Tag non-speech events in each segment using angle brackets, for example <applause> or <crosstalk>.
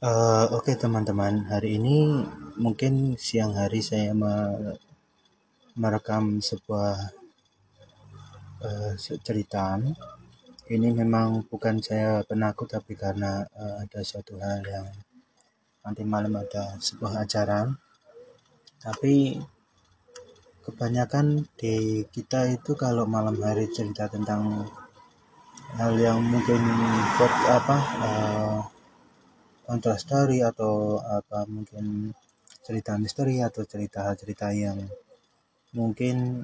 Uh, Oke teman-teman, hari ini mungkin siang hari saya merekam sebuah uh, cerita. Ini memang bukan saya penakut, tapi karena uh, ada suatu hal yang nanti malam ada sebuah acara. Tapi kebanyakan di kita itu kalau malam hari cerita tentang hal yang mungkin buat apa uh, kontra story atau apa mungkin cerita misteri atau cerita-cerita yang mungkin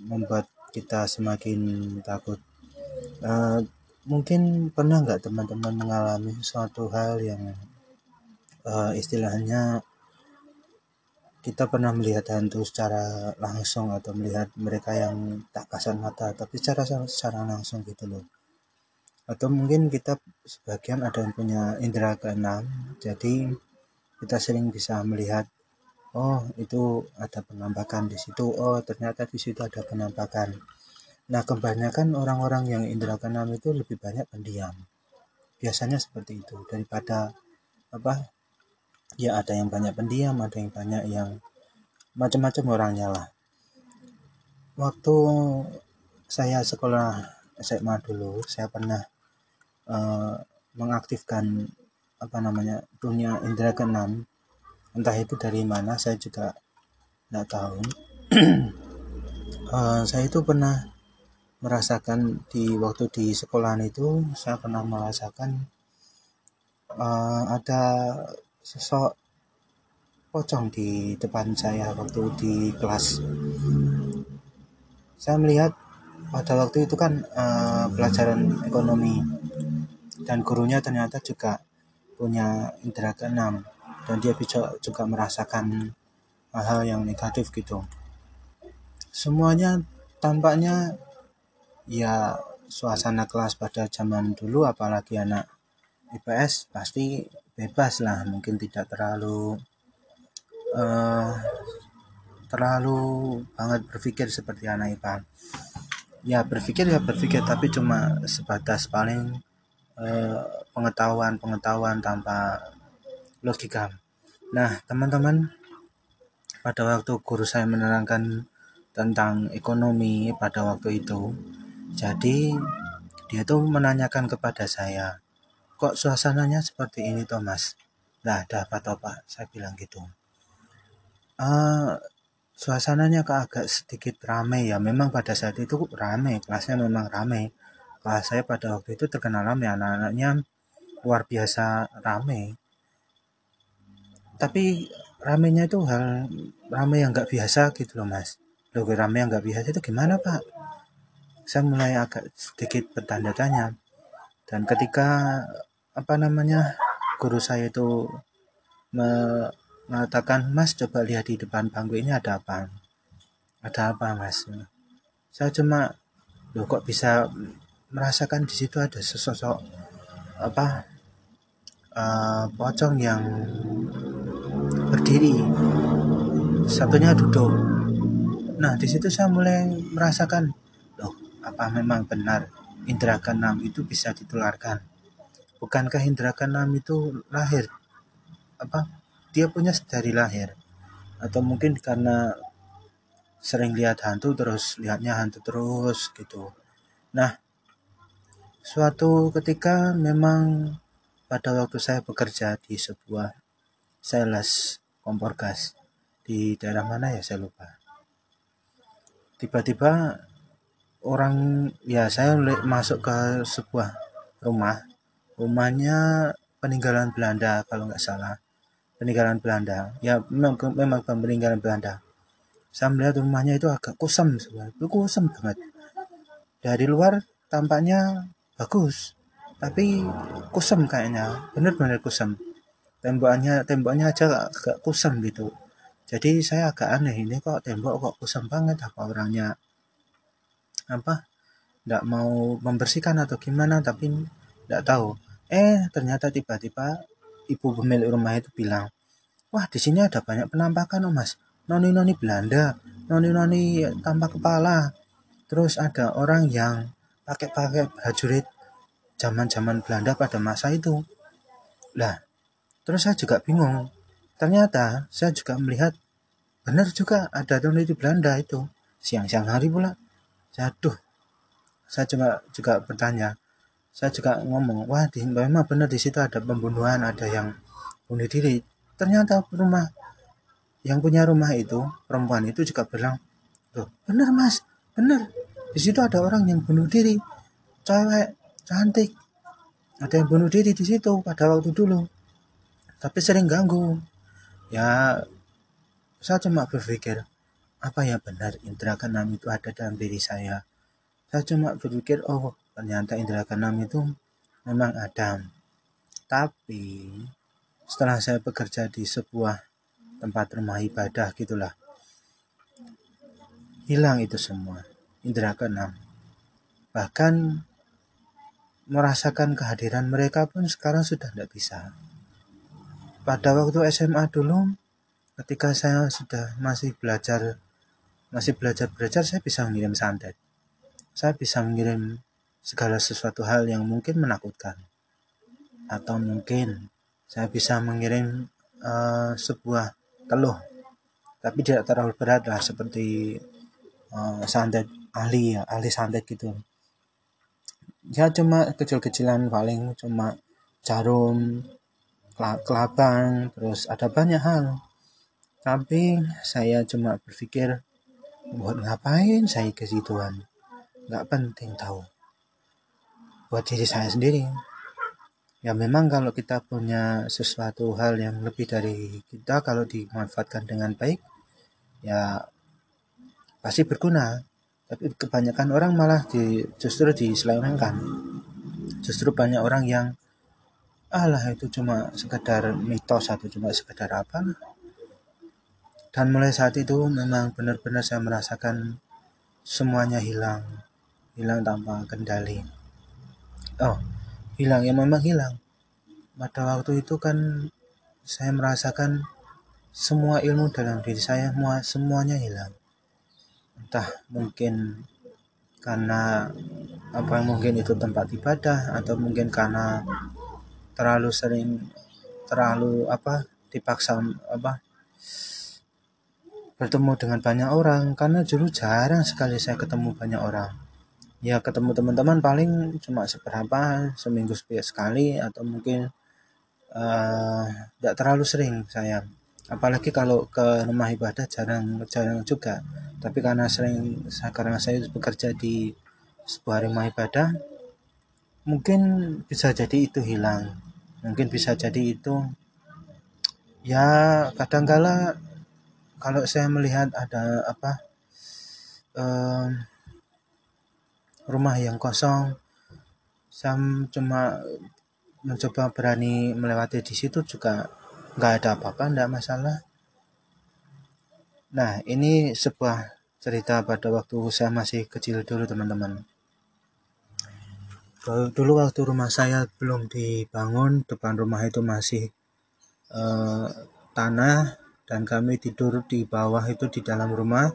membuat kita semakin takut. Uh, mungkin pernah nggak teman-teman mengalami suatu hal yang uh, istilahnya kita pernah melihat hantu secara langsung atau melihat mereka yang tak kasat mata tapi secara secara langsung gitu loh atau mungkin kita sebagian ada yang punya indera keenam jadi kita sering bisa melihat oh itu ada penampakan di situ oh ternyata di situ ada penampakan. Nah kebanyakan orang-orang yang indera keenam itu lebih banyak pendiam. Biasanya seperti itu daripada apa ya ada yang banyak pendiam ada yang banyak yang macam-macam orangnya lah. Waktu saya sekolah SMA dulu saya pernah uh, mengaktifkan apa namanya dunia indera keenam. Entah itu dari mana saya juga tidak tahu. Uh, <clears throat> saya itu pernah merasakan di waktu di sekolahan itu saya pernah merasakan uh, ada sosok pocong di depan saya waktu di kelas. Saya melihat pada waktu itu kan uh, pelajaran ekonomi dan gurunya ternyata juga punya indera keenam. Dan dia bisa juga merasakan hal-hal yang negatif gitu. Semuanya tampaknya ya suasana kelas pada zaman dulu apalagi anak IPS pasti bebas lah. Mungkin tidak terlalu uh, terlalu banget berpikir seperti anak IPA ya berpikir ya berpikir tapi cuma sebatas paling pengetahuan-pengetahuan tanpa logika. Nah, teman-teman, pada waktu guru saya menerangkan tentang ekonomi pada waktu itu, jadi dia tuh menanyakan kepada saya, kok suasananya seperti ini Thomas? Lah, ada apa toh Pak? Saya bilang gitu. Uh, suasananya agak sedikit ramai ya. Memang pada saat itu ramai, kelasnya memang ramai kelas saya pada waktu itu terkenal rame anak-anaknya luar biasa rame. Tapi ramenya itu hal rame yang nggak biasa gitu loh mas. Loh rame yang nggak biasa itu gimana pak? Saya mulai agak sedikit bertanda tanya. Dan ketika apa namanya guru saya itu mengatakan mas coba lihat di depan bangku ini ada apa? Ada apa mas? Saya cuma loh kok bisa merasakan di situ ada sesosok apa uh, pocong yang berdiri. Satunya duduk. Nah di situ saya mulai merasakan loh apa memang benar indera keenam itu bisa ditularkan? Bukankah indera keenam itu lahir apa dia punya dari lahir? Atau mungkin karena sering lihat hantu terus lihatnya hantu terus gitu. Nah Suatu ketika memang pada waktu saya bekerja di sebuah sales kompor gas di daerah mana ya saya lupa. Tiba-tiba orang ya saya masuk ke sebuah rumah. Rumahnya peninggalan Belanda kalau nggak salah. Peninggalan Belanda. Ya memang memang peninggalan Belanda. Saya melihat rumahnya itu agak kusam sebenarnya. Kusam banget. Dari luar tampaknya bagus. Tapi kusam kayaknya. Bener-bener kusam. Temboknya temboknya aja agak kusam gitu. Jadi saya agak aneh ini kok tembok kok kusam banget? Apa orangnya apa tidak mau membersihkan atau gimana? Tapi tidak tahu. Eh ternyata tiba-tiba ibu pemilik rumah itu bilang wah di sini ada banyak penampakan oh mas. Noni noni Belanda noni noni tanpa kepala. Terus ada orang yang pakai-pakai prajurit zaman-zaman Belanda pada masa itu. Lah, terus saya juga bingung. Ternyata saya juga melihat benar juga ada di Belanda itu. Siang-siang hari pula. Jatuh saya juga juga bertanya. Saya juga ngomong wah di, memang benar di situ ada pembunuhan ada yang bunuh diri. Ternyata rumah yang punya rumah itu perempuan itu juga bilang loh benar mas. Benar di situ ada orang yang bunuh diri. Cewek cantik. Ada yang bunuh diri di situ pada waktu dulu. Tapi sering ganggu. Ya saya cuma berpikir apa ya benar indera keenam itu ada dalam diri saya? Saya cuma berpikir oh ternyata indera keenam itu memang ada tapi setelah saya bekerja di sebuah tempat rumah ibadah gitulah hilang itu semua indera keenam. Bahkan merasakan kehadiran mereka pun sekarang sudah tidak bisa. Pada waktu SMA dulu ketika saya sudah masih belajar masih belajar belajar saya bisa mengirim santet. Saya bisa mengirim segala sesuatu hal yang mungkin menakutkan. Atau mungkin saya bisa mengirim uh, sebuah keluh. Tapi tidak terlalu berat lah seperti uh, santet ahli ya ahli santet gitu. Ya cuma kecil-kecilan paling cuma jarum kelabang terus ada banyak hal. Tapi saya cuma berpikir buat ngapain saya ke situan? Nggak penting tahu. Buat diri saya sendiri. Ya memang kalau kita punya sesuatu hal yang lebih dari kita kalau dimanfaatkan dengan baik ya pasti berguna tapi kebanyakan orang malah di, justru diselewengkan. Justru banyak orang yang alah itu cuma sekedar mitos atau cuma sekedar apa dan mulai saat itu memang benar-benar saya merasakan semuanya hilang. Hilang tanpa kendali. Oh hilang ya memang hilang. Pada waktu itu kan saya merasakan semua ilmu dalam diri saya semua semuanya hilang entah mungkin karena apa mungkin itu tempat ibadah atau mungkin karena terlalu sering terlalu apa dipaksa apa bertemu dengan banyak orang. Karena dulu jarang sekali saya ketemu banyak orang. Ya ketemu teman-teman paling cuma seberapa seminggu sekali atau mungkin tidak uh, terlalu sering saya apalagi kalau ke rumah ibadah jarang jarang juga. Tapi karena sering karena saya bekerja di sebuah rumah ibadah mungkin bisa jadi itu hilang. Mungkin bisa jadi itu ya kadangkala kalau saya melihat ada apa um, rumah yang kosong saya cuma mencoba berani melewati di situ juga nggak ada apa-apa nggak masalah. Nah ini sebuah cerita pada waktu saya masih kecil dulu teman-teman. Dulu waktu rumah saya belum dibangun depan rumah itu masih uh, tanah dan kami tidur di bawah itu di dalam rumah.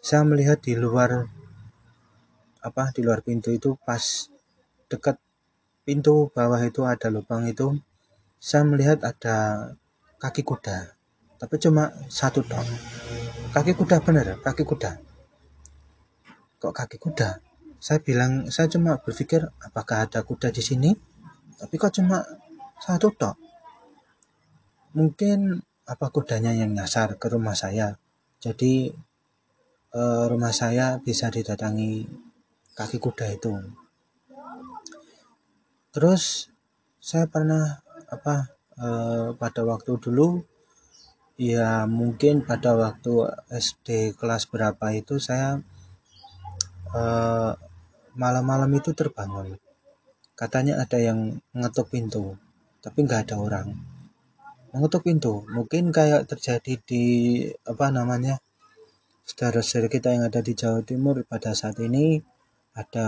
Saya melihat di luar apa di luar pintu itu pas dekat pintu bawah itu ada lubang itu. Saya melihat ada kaki kuda. Tapi cuma satu dong kaki kuda bener kaki kuda. Kok kaki kuda? Saya bilang saya cuma berpikir apakah ada kuda di sini? Tapi kok cuma satu tok? Mungkin apa kudanya yang nyasar ke rumah saya. Jadi eh, rumah saya bisa didatangi kaki kuda itu. Terus saya pernah apa eh, pada waktu dulu ya mungkin pada waktu SD kelas berapa itu saya eh, malam-malam itu terbangun. Katanya ada yang ngetuk pintu tapi nggak ada orang. Mengetuk pintu mungkin kayak terjadi di apa namanya saudara-saudara kita yang ada di Jawa Timur pada saat ini ada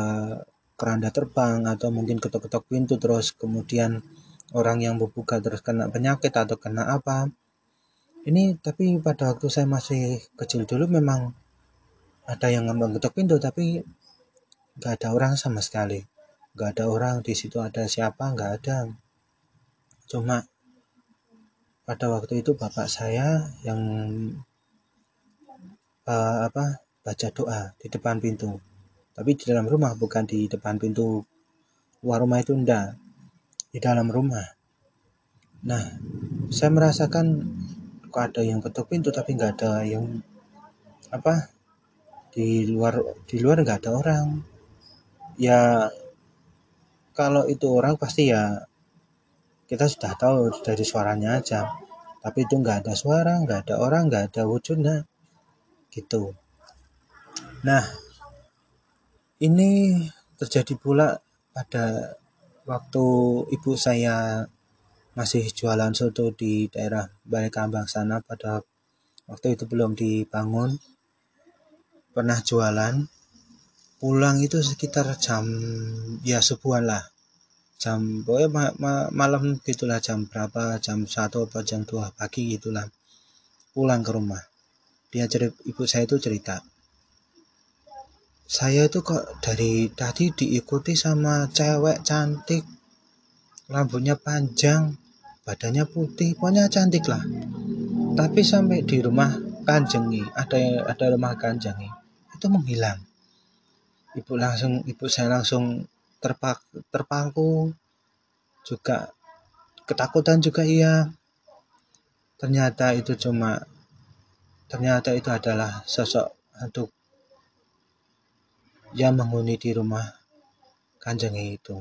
keranda terbang atau mungkin ketok-ketok pintu terus kemudian orang yang membuka terus kena penyakit atau kena apa. Ini tapi pada waktu saya masih kecil dulu memang ada yang mengetok pintu tapi nggak ada orang sama sekali. Nggak ada orang di situ ada siapa nggak ada. Cuma pada waktu itu bapak saya yang uh, apa baca doa di depan pintu. Tapi di dalam rumah bukan di depan pintu luar itu enggak di dalam rumah. Nah saya merasakan kok ada yang ketuk pintu tapi nggak ada yang apa di luar di luar nggak ada orang. Ya kalau itu orang pasti ya kita sudah tahu dari suaranya aja. Tapi itu nggak ada suara nggak ada orang nggak ada wujudnya gitu. Nah ini terjadi pula pada waktu ibu saya masih jualan soto di daerah Balai Kambang sana pada waktu itu belum dibangun pernah jualan. Pulang itu sekitar jam ya subuhan lah. Jam pokoknya ma ma malam gitulah jam berapa jam satu atau jam dua pagi gitulah pulang ke rumah. Dia cerita ibu saya itu cerita saya itu kok dari tadi diikuti sama cewek cantik. Rambutnya panjang badannya putih pokoknya cantik lah. Tapi sampai di rumah kanjengi ada ada rumah kanjengi itu menghilang. Ibu langsung ibu saya langsung terpak terpaku juga ketakutan juga iya. Ternyata itu cuma ternyata itu adalah sosok hantu yang menghuni di rumah kanjeng itu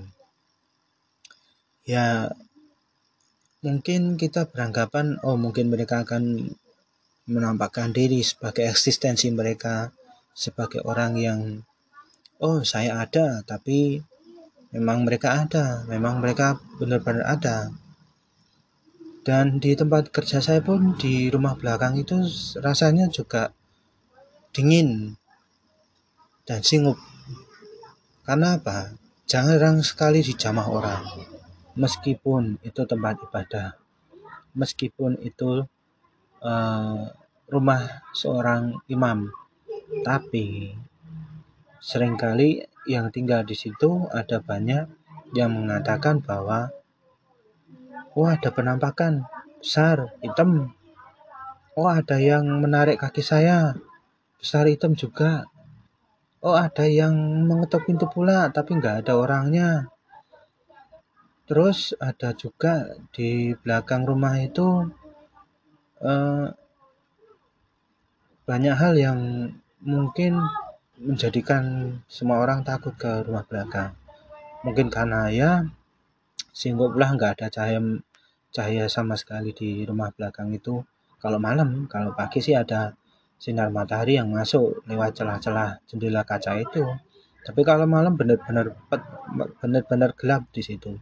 ya mungkin kita beranggapan oh mungkin mereka akan menampakkan diri sebagai eksistensi mereka sebagai orang yang oh saya ada tapi memang mereka ada, memang mereka benar-benar ada. Dan di tempat kerja saya pun di rumah belakang itu rasanya juga dingin dan singup. Karena apa? Jarang sekali dijamah orang. Meskipun itu tempat ibadah, meskipun itu uh, rumah seorang imam, tapi sering kali yang tinggal di situ ada banyak yang mengatakan bahwa wah ada penampakan besar hitam oh ada yang menarik kaki saya besar hitam juga oh ada yang mengetuk pintu pula tapi nggak ada orangnya terus ada juga di belakang rumah itu eh, banyak hal yang mungkin menjadikan semua orang takut ke rumah belakang. Mungkin karena ya singguplah nggak ada cahaya cahaya sama sekali di rumah belakang itu. Kalau malam, kalau pagi sih ada sinar matahari yang masuk lewat celah-celah jendela kaca itu. Tapi kalau malam benar-benar benar-benar gelap di situ.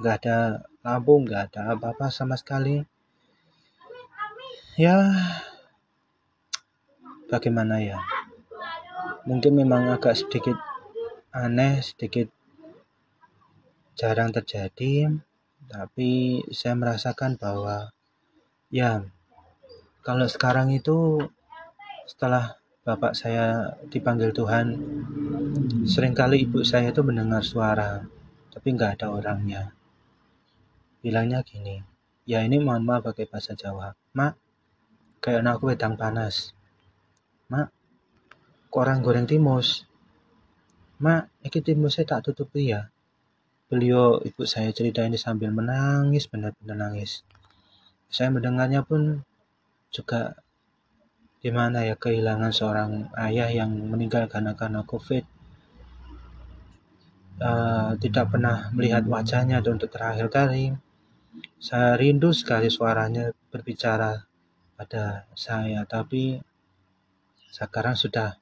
Nggak ada lampu, nggak ada apa-apa sama sekali. Ya, bagaimana ya? mungkin memang agak sedikit aneh, sedikit jarang terjadi, tapi saya merasakan bahwa ya kalau sekarang itu setelah bapak saya dipanggil Tuhan, sering kali ibu saya itu mendengar suara, tapi nggak ada orangnya. Bilangnya gini, ya ini mohon maaf pakai bahasa Jawa, mak, kayak anak aku wedang panas. Mak, orang goreng timus. Mak, iki timusnya tak tutupi ya. Beliau ibu saya cerita ini sambil menangis, benar-benar nangis. Saya mendengarnya pun juga gimana ya kehilangan seorang ayah yang meninggal karena karena COVID. Uh, tidak pernah melihat wajahnya untuk terakhir kali. Saya rindu sekali suaranya berbicara pada saya, tapi sekarang sudah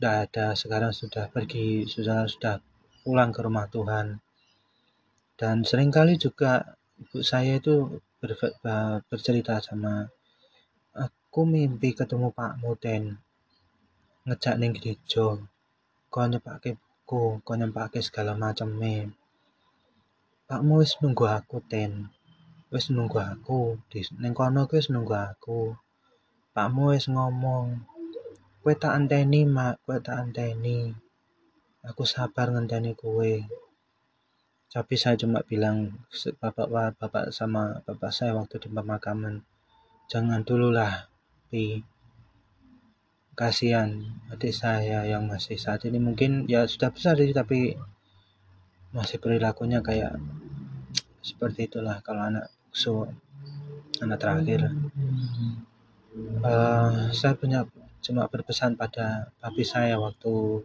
tidak ada sekarang sudah pergi sudah sudah pulang ke rumah Tuhan dan sering kali juga ibu saya itu ber, ber, bercerita sama aku mimpi ketemu Pak Muten ngejak ning gereja. Kau nyepake buku kau nyepake segala macam mem Pak Mu wis nunggu aku ten. Wis nunggu aku. Di ning kono wis nunggu aku. Pak Mu wis ngomong Kowe tak anteni, Mak, kowe tak anteni. Aku sabar ngenteni kowe. tapi saya cuma bilang bapak bapak sama bapak saya waktu di pemakaman jangan dululah pi kasihan adik saya yang masih saat ini. Mungkin ya sudah besar sih tapi masih perilakunya kayak seperti itulah kalau anak so anak terakhir. Uh, saya punya cuma berpesan pada papi saya waktu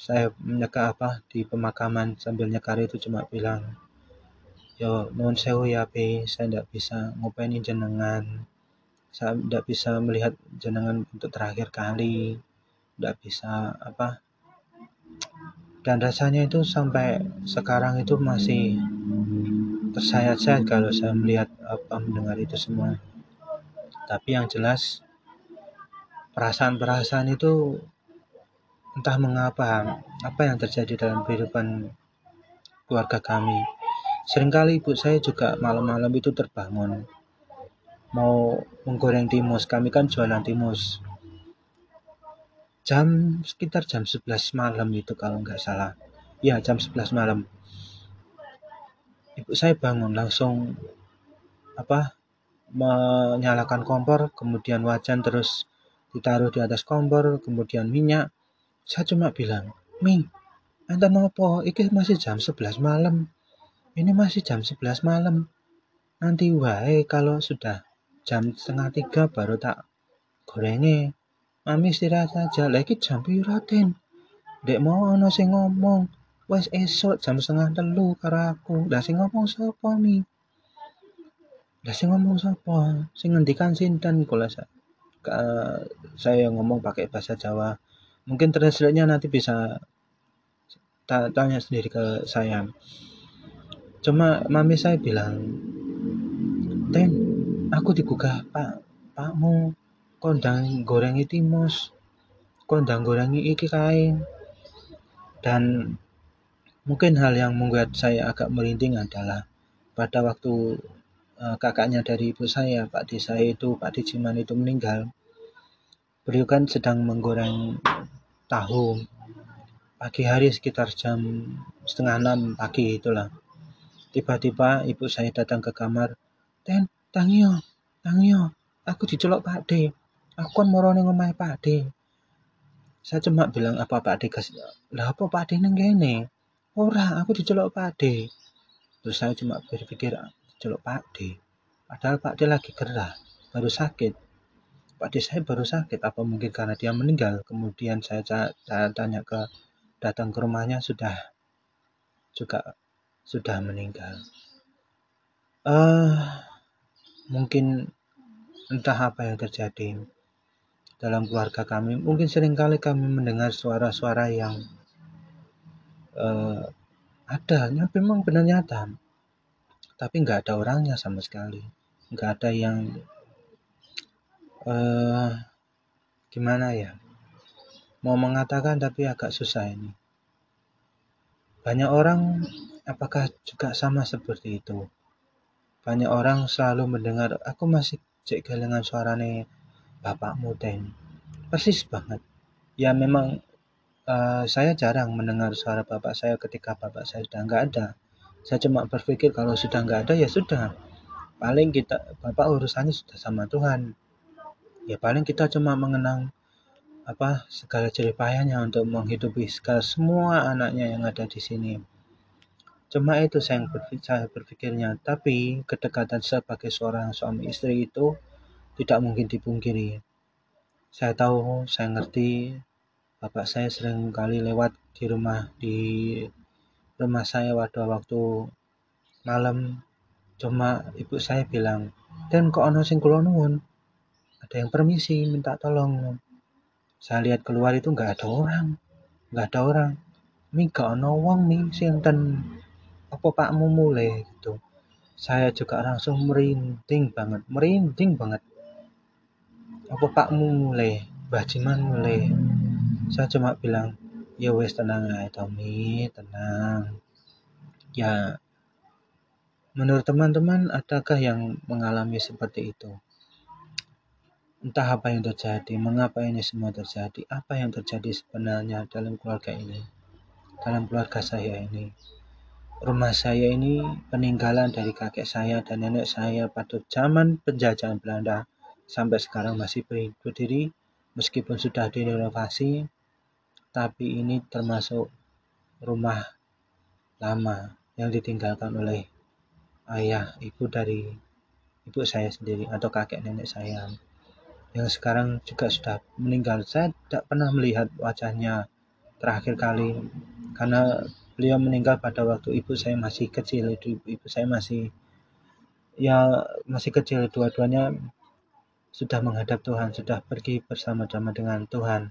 saya menyeka apa di pemakaman sambil nyekar itu cuma bilang yo non sewu ya pe saya tidak bisa ngopain jenengan saya tidak bisa melihat jenengan untuk terakhir kali. Tidak bisa apa dan rasanya itu sampai sekarang itu masih tersayat-sayat kalau saya melihat apa mendengar itu semua. Tapi yang jelas perasaan-perasaan itu entah mengapa apa yang terjadi dalam kehidupan keluarga kami. Seringkali ibu saya juga malam-malam itu terbangun mau menggoreng timus. Kami kan jualan timus. Jam sekitar jam 11 malam itu kalau nggak salah. Ya jam 11 malam. Ibu saya bangun langsung apa menyalakan kompor, kemudian wajan terus ditaruh di atas kompor, kemudian minyak, saya cuma bilang, Ming, anda nopo, iki masih jam 11 malam. Ini masih jam 11 malam. Nanti wae kalau sudah jam setengah tiga baru tak gorenge. Mami istirahat saja, lagi jam piraten. Dek mau ono sing ngomong, wes esok jam setengah telu karo aku. Lah sing ngomong sapa mi? Lah sing ngomong sapa? Sing ngendikan sinten kula saya ngomong pakai bahasa Jawa mungkin translate-nya nanti bisa tanya sendiri ke saya cuma mami saya bilang ten aku digugah pak. Pakmu kondang gorengi timus kondang gorengi iki kain dan mungkin hal yang membuat saya agak merinding adalah pada waktu uh, kakaknya dari ibu saya Pak Desa itu Pak Dijiman itu meninggal beliau kan sedang menggoreng tahu. Pagi hari sekitar jam setengah enam pagi itulah. Tiba-tiba ibu saya datang ke kamar ten tangio tangio aku dicelok Pak D. Aku kan morone ngomai Pak D. Saya cuma bilang apa Pak D kasih lah apa Pak D neng gini ora aku dicelok Pak D. Terus saya cuma berpikir dicelok Pak D. Padahal Pak D lagi gerah baru sakit. Pak D saya baru sakit apa mungkin karena dia meninggal? Kemudian saya, saya tanya ke datang ke rumahnya sudah. Juga sudah meninggal. Uh, mungkin entah apa yang terjadi dalam keluarga kami mungkin sering kali kami mendengar suara-suara yang uh, ada yang memang benar nyata tapi nggak ada orangnya sama sekali nggak ada yang uh, gimana ya, mau mengatakan tapi agak susah ini. Banyak orang apakah juga sama seperti itu? Banyak orang selalu mendengar, "Aku masih cek kehilangan suarane bapakmu ten." Persis banget. Ya memang uh, saya jarang mendengar suara bapak saya ketika bapak saya sudah nggak ada. Saya cuma berpikir kalau sudah nggak ada ya sudah. Paling kita bapak urusannya sudah sama Tuhan ya paling kita cuma mengenang apa segala jeripayanya untuk menghidupi segala semua anaknya yang ada di sini. Cuma itu saya, berpikir, saya berpikirnya, tapi kedekatan sebagai seorang suami istri itu tidak mungkin dipungkiri. Saya tahu, saya ngerti, bapak saya sering kali lewat di rumah di rumah saya pada waktu malam. Cuma ibu saya bilang, dan kok ono sing nuwun ada yang permisi minta tolong saya lihat keluar itu nggak ada orang nggak ada orang mi gak ono wong mi sinten apa pakmu mulai? Gitu. Saya juga langsung merinding banget merinding banget. Apa pakmu mulai? Bajiman mulai? Saya cuma bilang ya wes tenang ya Tommy tenang. Ya menurut teman-teman adakah yang mengalami seperti itu? Entah apa yang terjadi, mengapa ini semua terjadi, apa yang terjadi sebenarnya dalam keluarga ini, dalam keluarga saya ini. Rumah saya ini peninggalan dari kakek saya dan nenek saya pada zaman penjajahan Belanda sampai sekarang masih berdiri meskipun sudah direnovasi tapi ini termasuk rumah lama yang ditinggalkan oleh ayah ibu dari ibu saya sendiri atau kakek nenek saya. Yang sekarang juga sudah meninggal. Saya tidak pernah melihat wajahnya terakhir kali karena beliau meninggal pada waktu ibu saya masih kecil ibu saya masih ya masih kecil. Dua-duanya sudah menghadap Tuhan sudah pergi bersama-sama dengan Tuhan.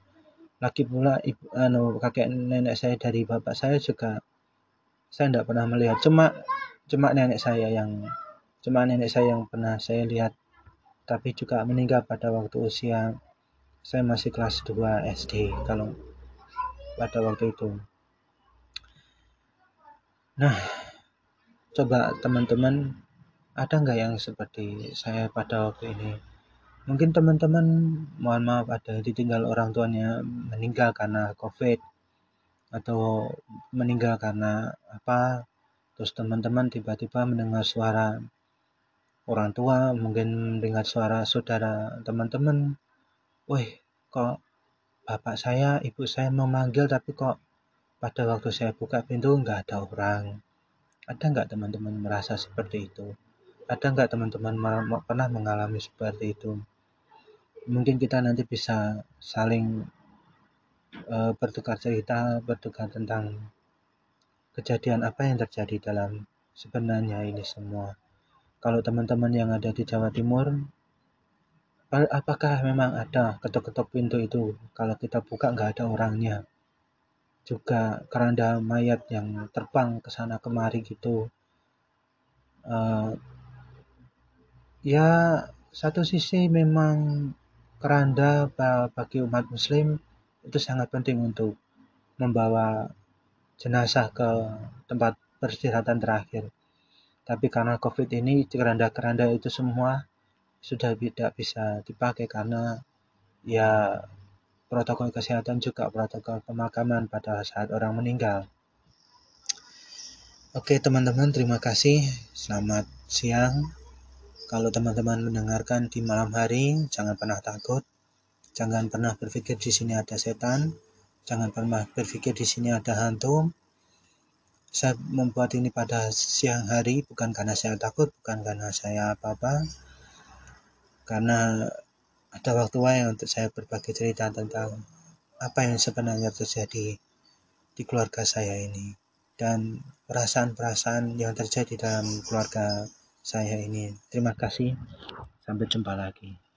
Lagi pula ibu anu kakek nenek saya dari bapak saya juga saya tidak pernah melihat. Cuma cuma nenek saya yang cuma nenek saya yang pernah saya lihat. Tapi juga meninggal pada waktu usia saya masih kelas 2 SD kalau pada waktu itu nah coba teman-teman ada nggak yang seperti saya pada waktu ini? Mungkin teman-teman mohon maaf ada ditinggal orang tuanya meninggal karena covid atau meninggal karena apa? Terus teman-teman tiba-tiba mendengar suara orang tua mungkin mendengar suara saudara teman-teman wih kok bapak saya ibu saya memanggil tapi kok pada waktu saya buka pintu nggak ada orang. Ada nggak teman-teman merasa seperti itu? Ada nggak teman-teman pernah mengalami seperti itu? Mungkin kita nanti bisa saling uh, bertukar cerita bertukar tentang kejadian apa yang terjadi dalam sebenarnya ini semua. Kalau teman-teman yang ada di Jawa Timur apakah memang ada ketok-ketok pintu itu? Kalau kita buka nggak ada orangnya juga keranda mayat yang terbang ke sana kemari gitu. Uh, ya satu sisi memang keranda bagi umat muslim itu sangat penting untuk membawa jenazah ke tempat peristirahatan terakhir. Tapi karena covid ini keranda-keranda itu semua sudah tidak bisa dipakai karena ya protokol kesehatan juga protokol pemakaman pada saat orang meninggal. Oke teman-teman terima kasih selamat siang. Kalau teman-teman mendengarkan di malam hari jangan pernah takut, jangan pernah berpikir di sini ada setan, jangan pernah berpikir di sini ada hantu. Saya membuat ini pada siang hari bukan karena saya takut, bukan karena saya apa-apa, karena ada waktu lain untuk saya berbagi cerita tentang apa yang sebenarnya terjadi di keluarga saya ini dan perasaan-perasaan yang terjadi dalam keluarga saya ini. Terima kasih. Sampai jumpa lagi.